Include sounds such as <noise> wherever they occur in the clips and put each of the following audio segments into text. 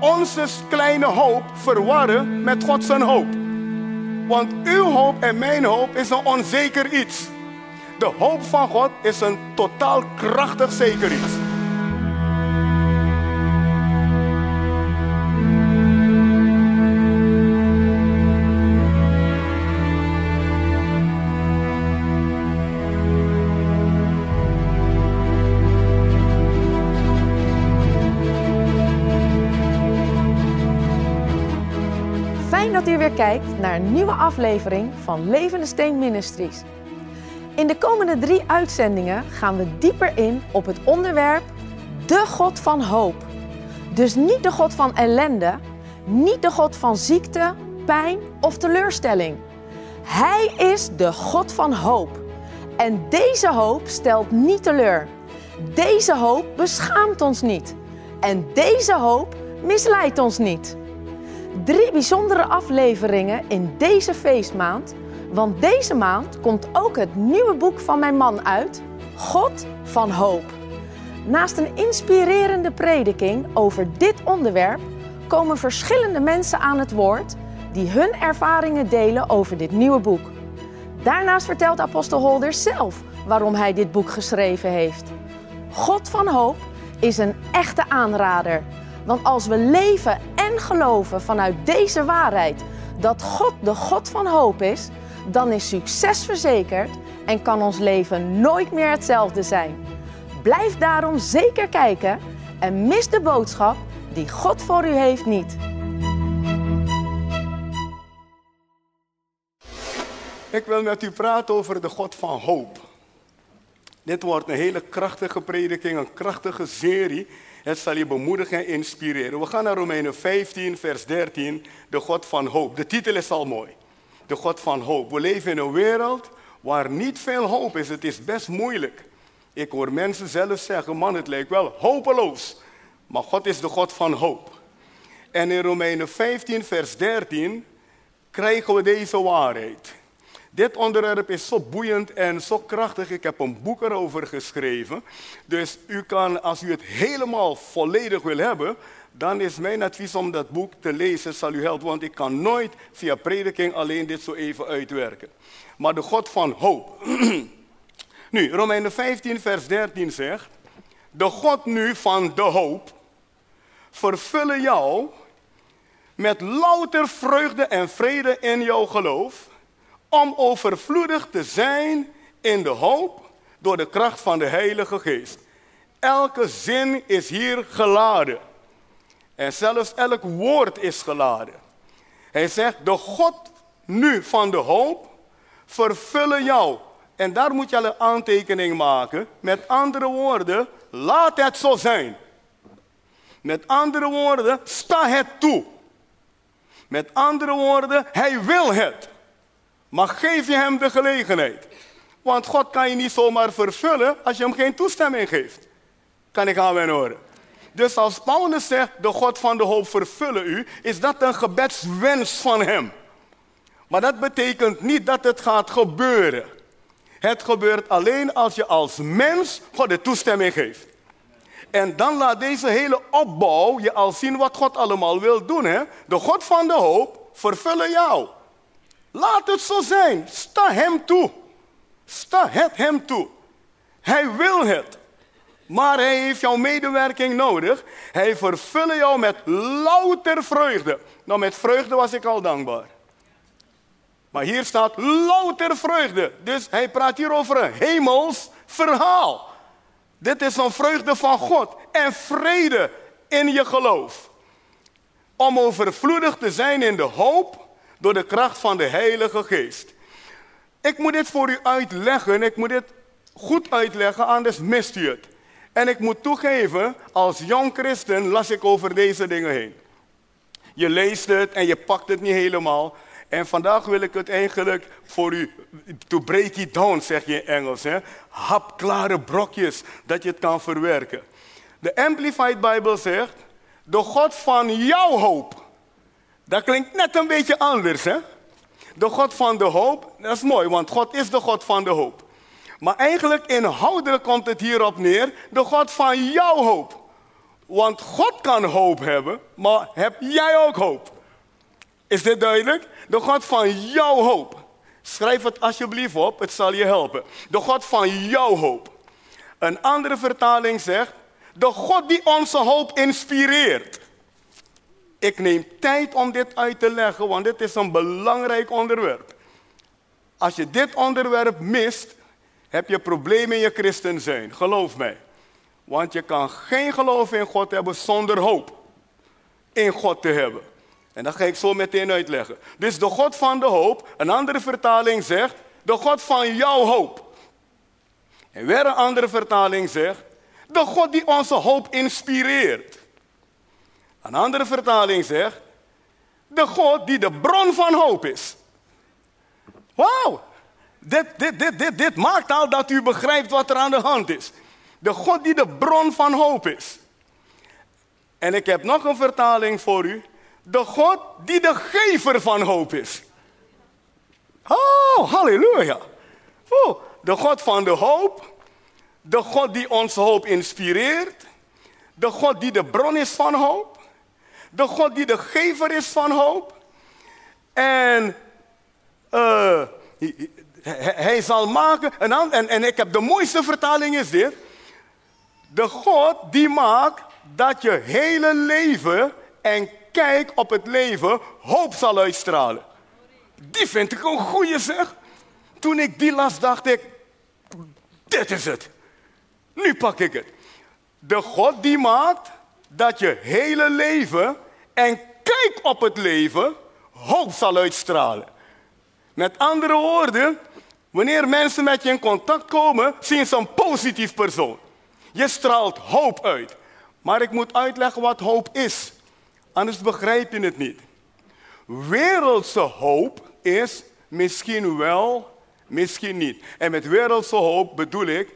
Onze kleine hoop verwarren met Gods hoop. Want uw hoop en mijn hoop is een onzeker iets. De hoop van God is een totaal krachtig zeker iets. Kijkt naar een nieuwe aflevering van Levende Steen Ministries. In de komende drie uitzendingen gaan we dieper in op het onderwerp de God van hoop. Dus niet de God van ellende, niet de God van ziekte, pijn of teleurstelling. Hij is de God van hoop. En deze hoop stelt niet teleur. Deze hoop beschaamt ons niet. En deze hoop misleidt ons niet. Drie bijzondere afleveringen in deze feestmaand, want deze maand komt ook het nieuwe boek van mijn man uit, God van Hoop. Naast een inspirerende prediking over dit onderwerp komen verschillende mensen aan het woord die hun ervaringen delen over dit nieuwe boek. Daarnaast vertelt apostel Holder zelf waarom hij dit boek geschreven heeft. God van Hoop is een echte aanrader. Want als we leven en geloven vanuit deze waarheid dat God de God van hoop is, dan is succes verzekerd en kan ons leven nooit meer hetzelfde zijn. Blijf daarom zeker kijken en mis de boodschap die God voor u heeft niet. Ik wil met u praten over de God van hoop. Dit wordt een hele krachtige prediking, een krachtige serie. Het zal je bemoedigen en inspireren. We gaan naar Romeinen 15, vers 13, de God van hoop. De titel is al mooi. De God van hoop. We leven in een wereld waar niet veel hoop is. Het is best moeilijk. Ik hoor mensen zelf zeggen, man, het lijkt wel hopeloos. Maar God is de God van hoop. En in Romeinen 15, vers 13 krijgen we deze waarheid. Dit onderwerp is zo boeiend en zo krachtig. Ik heb een boek erover geschreven. Dus u kan, als u het helemaal volledig wil hebben, dan is mijn advies om dat boek te lezen, zal u helpen. Want ik kan nooit via prediking alleen dit zo even uitwerken. Maar de God van hoop. <clears throat> nu, Romeinen 15, vers 13 zegt: De God nu van de hoop vervullen jou met louter vreugde en vrede in jouw geloof om overvloedig te zijn in de hoop door de kracht van de Heilige Geest. Elke zin is hier geladen. En zelfs elk woord is geladen. Hij zegt, de God nu van de hoop vervullen jou. En daar moet je al een aantekening maken. Met andere woorden, laat het zo zijn. Met andere woorden, sta het toe. Met andere woorden, hij wil het. Maar geef je hem de gelegenheid. Want God kan je niet zomaar vervullen als je hem geen toestemming geeft. Kan ik aan mijn horen? Dus als Paulus zegt, de God van de hoop vervullen u, is dat een gebedswens van hem. Maar dat betekent niet dat het gaat gebeuren. Het gebeurt alleen als je als mens God de toestemming geeft. En dan laat deze hele opbouw je al zien wat God allemaal wil doen. Hè? De God van de hoop vervullen jou. Laat het zo zijn. Sta hem toe. Sta het hem toe. Hij wil het. Maar hij heeft jouw medewerking nodig. Hij vervullen jou met louter vreugde. Nou, met vreugde was ik al dankbaar. Maar hier staat louter vreugde. Dus hij praat hier over een hemels verhaal. Dit is een vreugde van God en vrede in je geloof. Om overvloedig te zijn in de hoop door de kracht van de Heilige Geest. Ik moet dit voor u uitleggen, ik moet dit goed uitleggen, anders mist u het. En ik moet toegeven, als jong christen las ik over deze dingen heen. Je leest het en je pakt het niet helemaal. En vandaag wil ik het eigenlijk voor u, to break it down, zeg je in Engels. Hè? Hapklare brokjes, dat je het kan verwerken. De Amplified Bible zegt, de God van jouw hoop dat klinkt net een beetje anders, hè? De God van de hoop, dat is mooi, want God is de God van de hoop. Maar eigenlijk inhoudelijk komt het hierop neer, de God van jouw hoop. Want God kan hoop hebben, maar heb jij ook hoop? Is dit duidelijk? De God van jouw hoop. Schrijf het alsjeblieft op, het zal je helpen. De God van jouw hoop. Een andere vertaling zegt, de God die onze hoop inspireert. Ik neem tijd om dit uit te leggen, want dit is een belangrijk onderwerp. Als je dit onderwerp mist, heb je problemen in je christen zijn. Geloof mij. Want je kan geen geloof in God hebben zonder hoop in God te hebben. En dat ga ik zo meteen uitleggen. Dus de God van de hoop, een andere vertaling zegt, de God van jouw hoop. En weer een andere vertaling zegt, de God die onze hoop inspireert. Een andere vertaling zegt, de God die de bron van hoop is. Wauw, dit, dit, dit, dit, dit maakt al dat u begrijpt wat er aan de hand is. De God die de bron van hoop is. En ik heb nog een vertaling voor u. De God die de gever van hoop is. Oh, halleluja. De God van de hoop. De God die onze hoop inspireert. De God die de bron is van hoop. De God die de gever is van hoop. En uh, hij zal maken. En, en, en ik heb de mooiste vertaling is dit. De God die maakt dat je hele leven en kijk op het leven hoop zal uitstralen. Die vind ik een goeie zeg. Toen ik die las, dacht ik, dit is het. Nu pak ik het. De God die maakt dat je hele leven en kijk op het leven hoop zal uitstralen. Met andere woorden, wanneer mensen met je in contact komen, zien ze een positief persoon. Je straalt hoop uit. Maar ik moet uitleggen wat hoop is. Anders begrijp je het niet. Wereldse hoop is misschien wel, misschien niet. En met wereldse hoop bedoel ik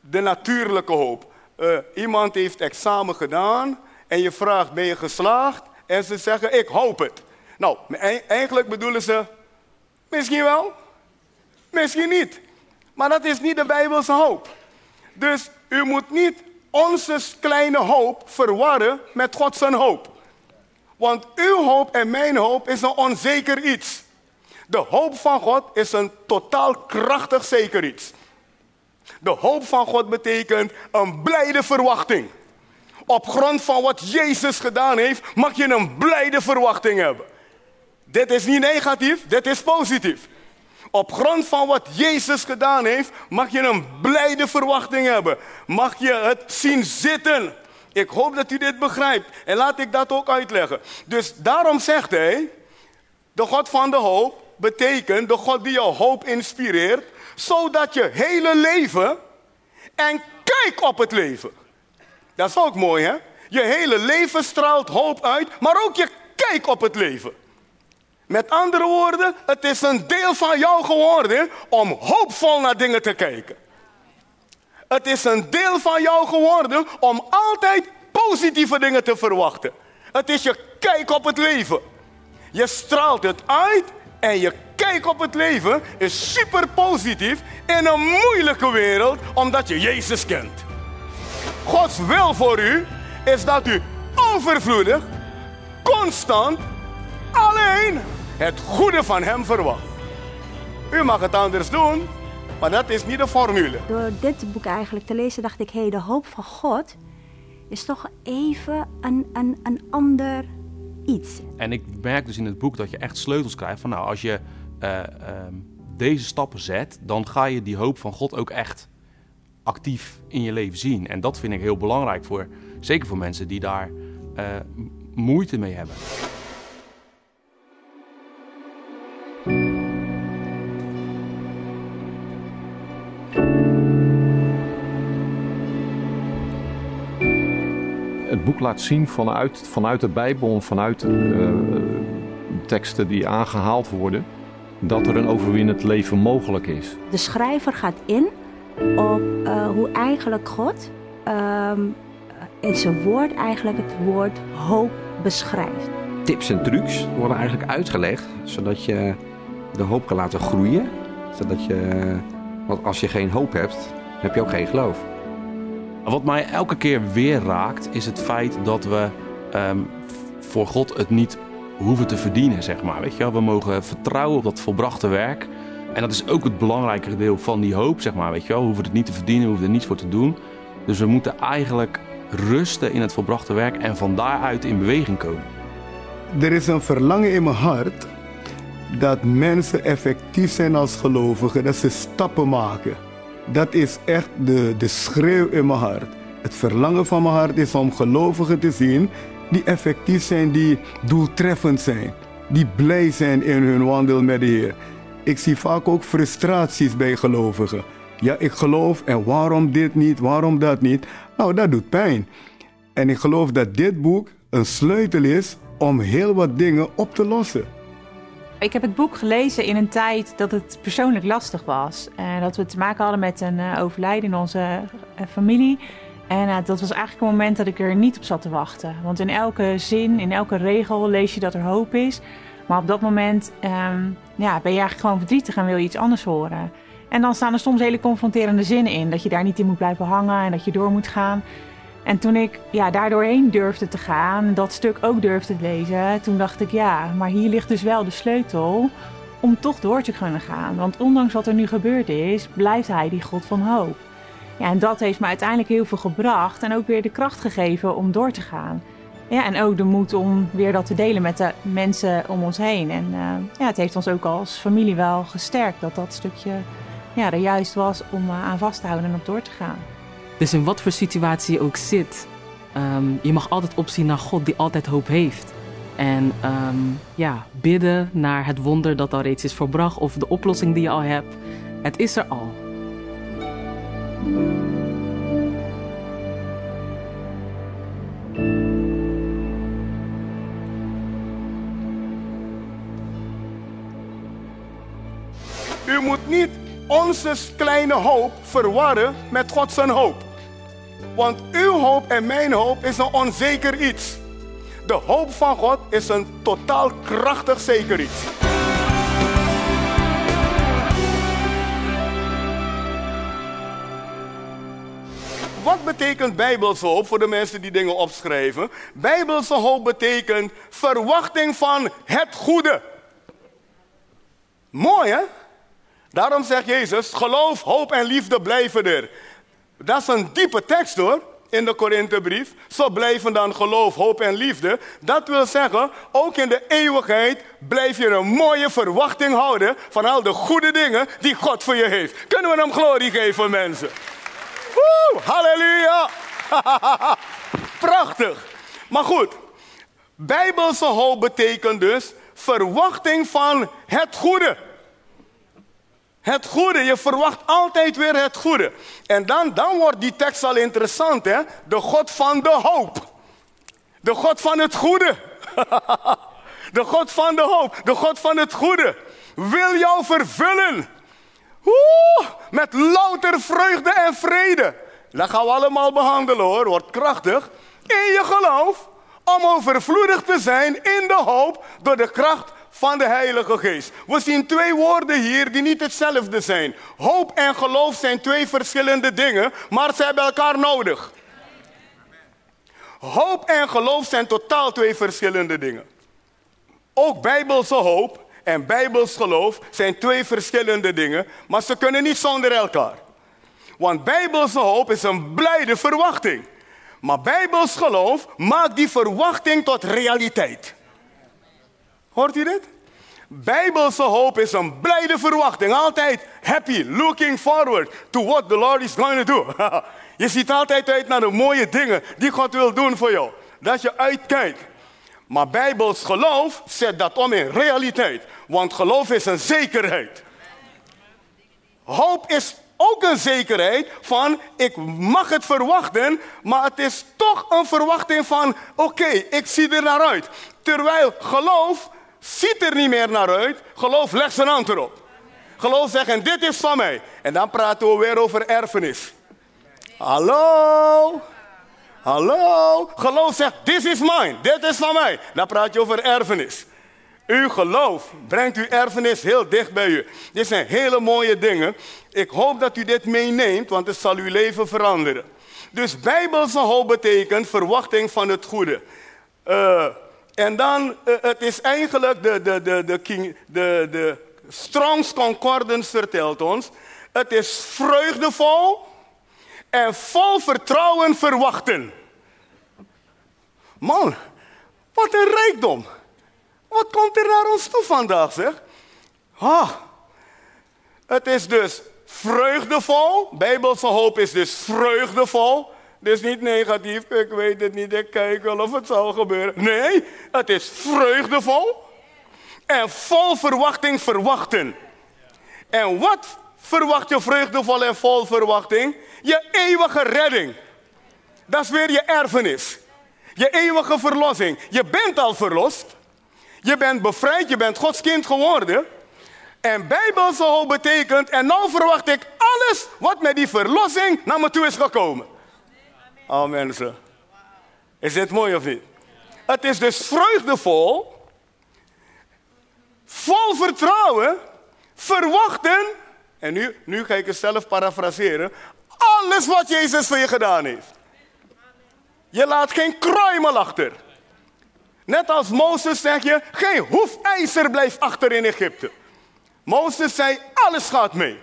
de natuurlijke hoop. Uh, iemand heeft examen gedaan en je vraagt ben je geslaagd? En ze zeggen ik hoop het. Nou, e-, eigenlijk bedoelen ze misschien wel, misschien niet. Maar dat is niet de Bijbelse hoop. Dus u moet niet onze kleine hoop verwarren met Gods hoop. Want uw hoop en mijn hoop is een onzeker iets. De hoop van God is een totaal krachtig zeker iets. De hoop van God betekent een blijde verwachting. Op grond van wat Jezus gedaan heeft, mag je een blijde verwachting hebben. Dit is niet negatief, dit is positief. Op grond van wat Jezus gedaan heeft, mag je een blijde verwachting hebben. Mag je het zien zitten. Ik hoop dat u dit begrijpt. En laat ik dat ook uitleggen. Dus daarom zegt hij, de God van de hoop betekent de God die jouw hoop inspireert, zodat je hele leven en kijk op het leven. Dat is ook mooi, hè? Je hele leven straalt hoop uit, maar ook je kijk op het leven. Met andere woorden, het is een deel van jou geworden om hoopvol naar dingen te kijken. Het is een deel van jou geworden om altijd positieve dingen te verwachten. Het is je kijk op het leven. Je straalt het uit en je kijk op het leven is super positief in een moeilijke wereld omdat je Jezus kent. Gods wil voor u is dat u overvloedig, constant, alleen het goede van Hem verwacht. U mag het anders doen, maar dat is niet de formule. Door dit boek eigenlijk te lezen dacht ik, hé, hey, de hoop van God is toch even een, een, een ander iets. En ik merk dus in het boek dat je echt sleutels krijgt van, nou, als je uh, deze stappen zet, dan ga je die hoop van God ook echt actief in je leven zien. En dat vind ik heel belangrijk voor, zeker voor mensen die daar uh, moeite mee hebben. Het boek laat zien vanuit, vanuit de Bijbel, vanuit uh, teksten die aangehaald worden, dat er een overwinnend leven mogelijk is. De schrijver gaat in op uh, hoe eigenlijk God um, in zijn woord eigenlijk het woord hoop beschrijft. Tips en trucs worden eigenlijk uitgelegd zodat je de hoop kan laten groeien. Zodat je, want als je geen hoop hebt, heb je ook geen geloof. Wat mij elke keer weer raakt, is het feit dat we ehm, voor God het niet hoeven te verdienen, zeg maar. Weet je wel? We mogen vertrouwen op dat volbrachte werk. En dat is ook het belangrijkere deel van die hoop, zeg maar. Weet je wel? We hoeven het niet te verdienen, we hoeven er niets voor te doen. Dus we moeten eigenlijk rusten in het volbrachte werk en van daaruit in beweging komen. Er is een verlangen in mijn hart dat mensen effectief zijn als gelovigen, dat ze stappen maken. Dat is echt de, de schreeuw in mijn hart. Het verlangen van mijn hart is om gelovigen te zien die effectief zijn, die doeltreffend zijn, die blij zijn in hun wandel met de Heer. Ik zie vaak ook frustraties bij gelovigen. Ja, ik geloof en waarom dit niet, waarom dat niet? Nou, dat doet pijn. En ik geloof dat dit boek een sleutel is om heel wat dingen op te lossen. Ik heb het boek gelezen in een tijd dat het persoonlijk lastig was. En dat we te maken hadden met een uh, overlijden in onze uh, familie. En uh, dat was eigenlijk een moment dat ik er niet op zat te wachten. Want in elke zin, in elke regel lees je dat er hoop is. Maar op dat moment um, ja, ben je eigenlijk gewoon verdrietig en wil je iets anders horen. En dan staan er soms hele confronterende zinnen in. Dat je daar niet in moet blijven hangen en dat je door moet gaan. En toen ik ja, daar doorheen durfde te gaan, dat stuk ook durfde te lezen, toen dacht ik ja, maar hier ligt dus wel de sleutel om toch door te kunnen gaan. Want ondanks wat er nu gebeurd is, blijft hij die God van hoop. Ja, en dat heeft me uiteindelijk heel veel gebracht en ook weer de kracht gegeven om door te gaan. Ja, en ook de moed om weer dat te delen met de mensen om ons heen. En uh, ja, het heeft ons ook als familie wel gesterkt dat dat stukje ja, er juist was om uh, aan vast te houden en op door te gaan. Dus in wat voor situatie je ook zit, um, je mag altijd opzien naar God die altijd hoop heeft. En um, ja, bidden naar het wonder dat al reeds is volbracht of de oplossing die je al hebt. Het is er al. U moet niet onze kleine hoop verwarren met Gods hoop. Want uw hoop en mijn hoop is een onzeker iets. De hoop van God is een totaal krachtig zeker iets. Betekent bijbelse hoop voor de mensen die dingen opschrijven? Bijbelse hoop betekent verwachting van het goede. Mooi hè? Daarom zegt Jezus, geloof, hoop en liefde blijven er. Dat is een diepe tekst hoor, in de Korinthebrief. Zo blijven dan geloof, hoop en liefde. Dat wil zeggen, ook in de eeuwigheid blijf je een mooie verwachting houden van al de goede dingen die God voor je heeft. Kunnen we hem glorie geven mensen? Halleluja! <laughs> Prachtig. Maar goed, bijbelse hoop betekent dus verwachting van het goede. Het goede, je verwacht altijd weer het goede. En dan, dan wordt die tekst al interessant, hè? De God van de hoop. De God van het goede. <laughs> De God van de hoop, de God van het goede. Wil jou vervullen. Met louter vreugde en vrede. Dat gaan we allemaal behandelen hoor, wordt krachtig. In je geloof, om overvloedig te zijn in de hoop door de kracht van de Heilige Geest. We zien twee woorden hier die niet hetzelfde zijn. Hoop en geloof zijn twee verschillende dingen, maar ze hebben elkaar nodig. Hoop en geloof zijn totaal twee verschillende dingen. Ook bijbelse hoop en bijbels geloof zijn twee verschillende dingen, maar ze kunnen niet zonder elkaar. Want bijbelse hoop is een blijde verwachting. Maar bijbels geloof maakt die verwachting tot realiteit. Hoort u dit? Bijbelse hoop is een blijde verwachting. Altijd happy, looking forward to what the Lord is going to do. <laughs> je ziet altijd uit naar de mooie dingen die God wil doen voor jou. Dat je uitkijkt. Maar Bijbels geloof zet dat om in realiteit. Want geloof is een zekerheid. Hoop is ook een zekerheid van ik mag het verwachten, maar het is toch een verwachting van oké, ik zie er naar uit. Terwijl geloof ziet er niet meer naar uit. Geloof legt zijn hand erop. Geloof zegt en dit is van mij. En dan praten we weer over erfenis. Hallo? Hallo? Geloof zegt, this is mine, dit is van mij. Dan praat je over erfenis. Uw geloof brengt uw erfenis heel dicht bij u. Dit zijn hele mooie dingen. Ik hoop dat u dit meeneemt, want het zal uw leven veranderen. Dus bijbelse hoop betekent verwachting van het goede. Uh, en dan, uh, het is eigenlijk de, de, de, de, de, de Strong's Concordance vertelt ons. Het is vreugdevol en vol vertrouwen verwachten. Man, wat een rijkdom. Wat komt er naar ons toe vandaag, zeg? Ah, het is dus vreugdevol. Bijbelse hoop is dus vreugdevol. Dus niet negatief, ik weet het niet, ik kijk wel of het zal gebeuren. Nee, het is vreugdevol. En vol verwachting verwachten. En wat verwacht je vreugdevol en vol verwachting? Je eeuwige redding. Dat is weer je erfenis. Je eeuwige verlossing. Je bent al verlost. Je bent bevrijd, je bent Gods kind geworden. En bijbelse hoop betekent, en nou verwacht ik alles wat met die verlossing naar me toe is gekomen. Oh mensen. Is dit mooi of niet? Het is dus vreugdevol, vol vertrouwen, verwachten. En nu, nu ga ik het zelf parafraseren. Alles wat Jezus voor je gedaan heeft. Je laat geen kruimel achter. Net als Mozes zeg je, geen hoefijzer blijft achter in Egypte. Mozes zei, alles gaat mee.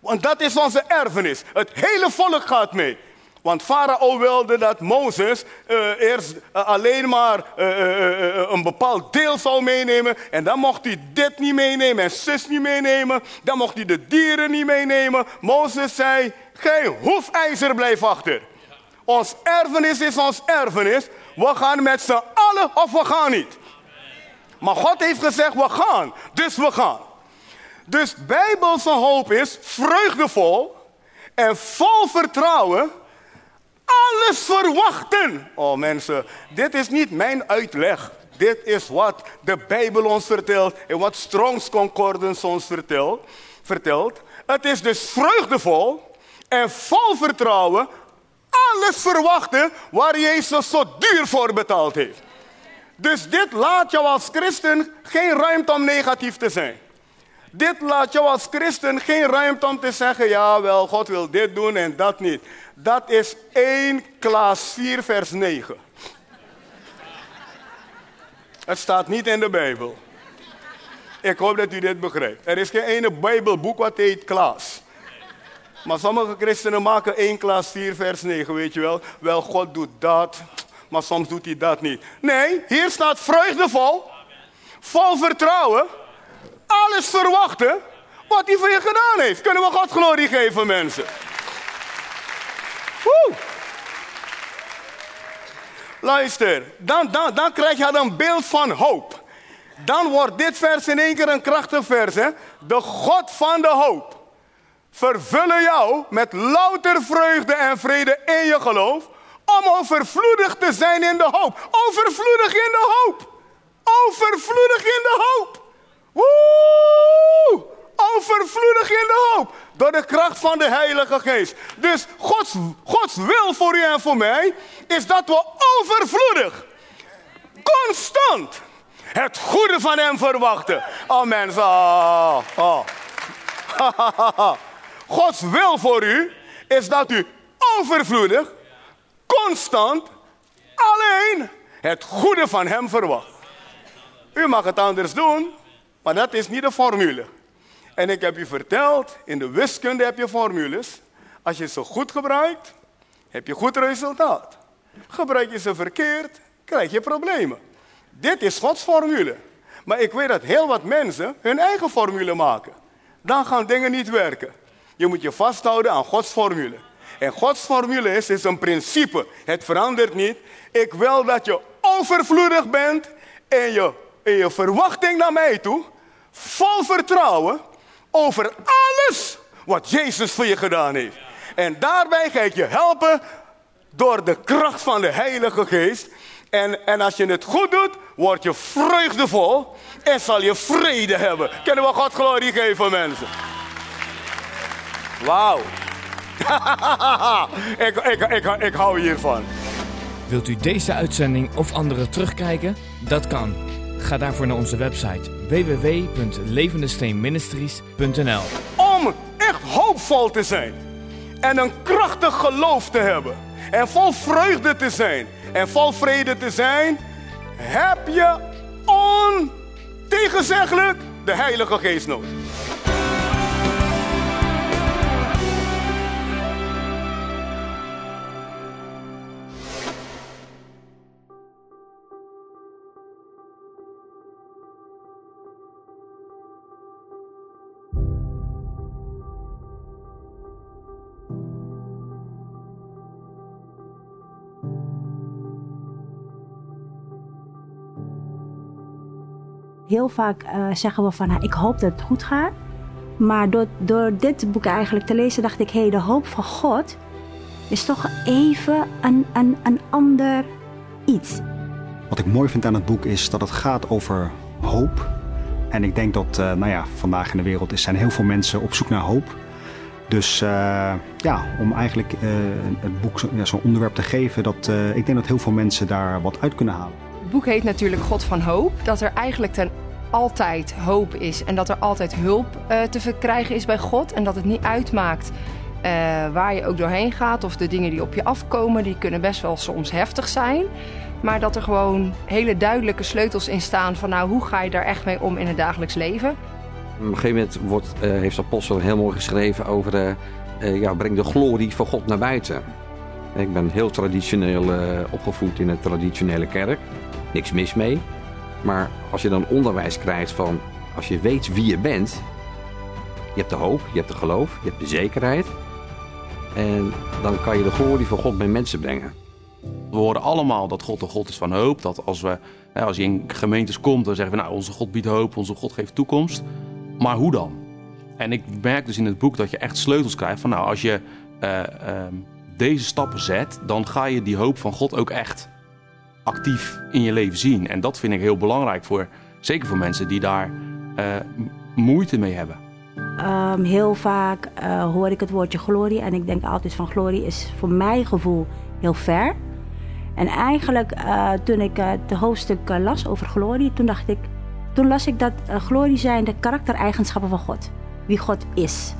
Want dat is onze erfenis. Het hele volk gaat mee. Want Farao wilde dat Mozes uh, eerst uh, alleen maar uh, een bepaald deel zou meenemen. En dan mocht hij dit niet meenemen en zus niet meenemen. Dan mocht hij de dieren niet meenemen. Mozes zei, geen hoefijzer blijft achter. Ons erfenis is ons erfenis. We gaan met z'n allen of we gaan niet. Maar God heeft gezegd, we gaan. Dus we gaan. Dus bijbelse hoop is vreugdevol en vol vertrouwen alles verwachten. Oh mensen, dit is niet mijn uitleg. Dit is wat de Bijbel ons vertelt en wat Strong's Concordance ons vertelt. vertelt. Het is dus vreugdevol en vol vertrouwen alles verwachten waar Jezus zo duur voor betaald heeft. Dus dit laat jou als christen geen ruimte om negatief te zijn. Dit laat jou als christen geen ruimte om te zeggen, ja wel, God wil dit doen en dat niet. Dat is 1 Klaas 4 vers 9. Het staat niet in de Bijbel. Ik hoop dat u dit begrijpt. Er is geen ene Bijbelboek wat heet Klaas. Maar sommige christenen maken 1 Klaas 4 vers 9, weet je wel. Wel, God doet dat, maar soms doet hij dat niet. Nee, hier staat vreugdevol, vol vertrouwen alles verwachten wat hij voor je gedaan heeft. Kunnen we God glorie geven, mensen? Woe. Luister, dan, dan, dan krijg je een beeld van hoop. Dan wordt dit vers in één keer een krachtig vers. Hè? De God van de hoop vervullen jou met louter vreugde en vrede in je geloof. Om overvloedig te zijn in de hoop. Overvloedig in de hoop. Overvloedig in de hoop. Woe! Overvloedig in de hoop. Door de kracht van de Heilige Geest. Dus Gods, Gods wil voor u en voor mij is dat we overvloedig, constant, het goede van Hem verwachten. Oh, oh. <laughs> Gods wil voor u is dat u overvloedig, constant, alleen het goede van Hem verwacht. U mag het anders doen. Maar dat is niet de formule. En ik heb u verteld, in de wiskunde heb je formules. Als je ze goed gebruikt, heb je goed resultaat. Gebruik je ze verkeerd, krijg je problemen. Dit is Gods formule. Maar ik weet dat heel wat mensen hun eigen formule maken. Dan gaan dingen niet werken. Je moet je vasthouden aan Gods formule. En Gods formule is, is een principe. Het verandert niet. Ik wil dat je overvloedig bent in je, in je verwachting naar mij toe vol vertrouwen over alles wat Jezus voor je gedaan heeft. En daarbij ga ik je helpen door de kracht van de Heilige Geest. En, en als je het goed doet, word je vreugdevol en zal je vrede hebben. Kunnen we God glorie geven, mensen? Wauw. <laughs> ik, ik, ik, ik hou hiervan. Wilt u deze uitzending of andere terugkijken? Dat kan. Ga daarvoor naar onze website www.levendesteenministries.nl Om echt hoopvol te zijn en een krachtig geloof te hebben en vol vreugde te zijn en vol vrede te zijn, heb je ontegenzeggelijk de Heilige Geest nodig. Heel vaak uh, zeggen we van, nou, ik hoop dat het goed gaat. Maar door, door dit boek eigenlijk te lezen dacht ik, hé, hey, de hoop van God is toch even een, een, een ander iets. Wat ik mooi vind aan het boek is dat het gaat over hoop. En ik denk dat, uh, nou ja, vandaag in de wereld zijn heel veel mensen op zoek naar hoop. Dus uh, ja, om eigenlijk het boek zo'n onderwerp te geven, dat, ik denk dat heel veel mensen daar wat uit kunnen halen. Het boek heet natuurlijk God van Hoop. Dat er eigenlijk ten altijd hoop is en dat er altijd hulp uh, te verkrijgen is bij God. En dat het niet uitmaakt uh, waar je ook doorheen gaat of de dingen die op je afkomen, die kunnen best wel soms heftig zijn. Maar dat er gewoon hele duidelijke sleutels in staan van nou, hoe ga je daar echt mee om in het dagelijks leven. Op een gegeven moment wordt, uh, heeft de apostel heel mooi geschreven over ja, breng de glorie van God naar buiten. Ik ben heel traditioneel opgevoed in een traditionele kerk niks mis mee. Maar als je dan onderwijs krijgt van, als je weet wie je bent, je hebt de hoop, je hebt de geloof, je hebt de zekerheid. En dan kan je de glorie van God bij mensen brengen. We horen allemaal dat God een God is van hoop. Dat als, we, als je in gemeentes komt, dan zeggen we, nou, onze God biedt hoop, onze God geeft toekomst. Maar hoe dan? En ik merk dus in het boek dat je echt sleutels krijgt van, nou, als je uh, uh, deze stappen zet, dan ga je die hoop van God ook echt actief in je leven zien. En dat vind ik heel belangrijk voor, zeker voor mensen die daar uh, moeite mee hebben. Um, heel vaak uh, hoor ik het woordje glorie en ik denk altijd van glorie is voor mijn gevoel heel ver. En eigenlijk uh, toen ik het hoofdstuk las over glorie, toen dacht ik, toen las ik dat glorie zijn de karaktereigenschappen van God. Wie God is.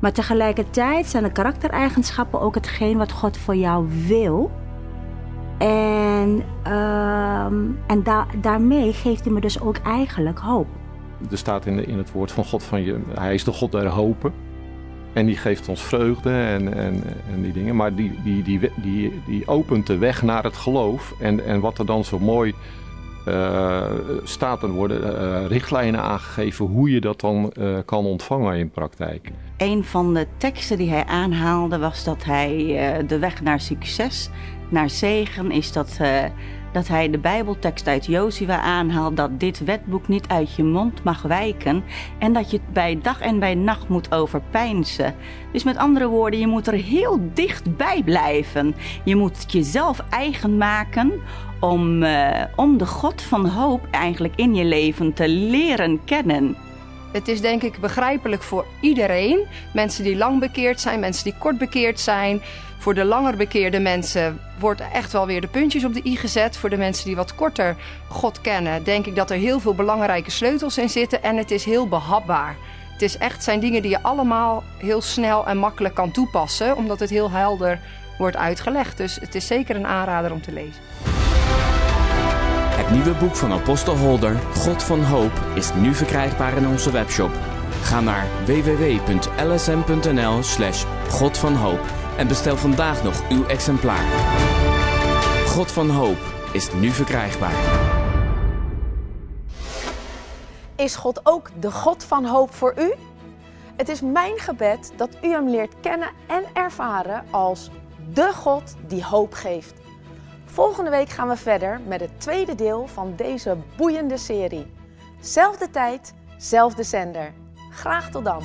Maar tegelijkertijd zijn de karaktereigenschappen ook hetgeen wat God voor jou wil. En, um, en da daarmee geeft hij me dus ook eigenlijk hoop. Er staat in, de, in het woord van God van je, hij is de God der hopen. En die geeft ons vreugde en, en, en die dingen. Maar die, die, die, die, die opent de weg naar het geloof. En, en wat er dan zo mooi uh, staat, er worden uh, richtlijnen aangegeven hoe je dat dan uh, kan ontvangen in praktijk. Een van de teksten die hij aanhaalde was dat hij de weg naar succes naar zegen is dat, uh, dat hij de Bijbeltekst uit Jozua aanhaalt dat dit wetboek niet uit je mond mag wijken en dat je het bij dag en bij nacht moet overpeinzen. Dus met andere woorden, je moet er heel dichtbij blijven. Je moet het jezelf eigen maken om, uh, om de God van hoop eigenlijk in je leven te leren kennen. Het is denk ik begrijpelijk voor iedereen. Mensen die lang bekeerd zijn, mensen die kort bekeerd zijn. Voor de langer bekeerde mensen wordt echt wel weer de puntjes op de i gezet. Voor de mensen die wat korter God kennen, denk ik dat er heel veel belangrijke sleutels in zitten. En het is heel behapbaar. Het is echt, zijn dingen die je allemaal heel snel en makkelijk kan toepassen, omdat het heel helder wordt uitgelegd. Dus het is zeker een aanrader om te lezen. Het nieuwe boek van Apostel Holder, God van Hoop, is nu verkrijgbaar in onze webshop. Ga naar www.lsm.nl/slash God van Hoop en bestel vandaag nog uw exemplaar. God van Hoop is nu verkrijgbaar. Is God ook de God van hoop voor u? Het is mijn gebed dat u hem leert kennen en ervaren als de God die hoop geeft. Volgende week gaan we verder met het tweede deel van deze boeiende serie. Zelfde tijd, zelfde zender. Graag tot dan.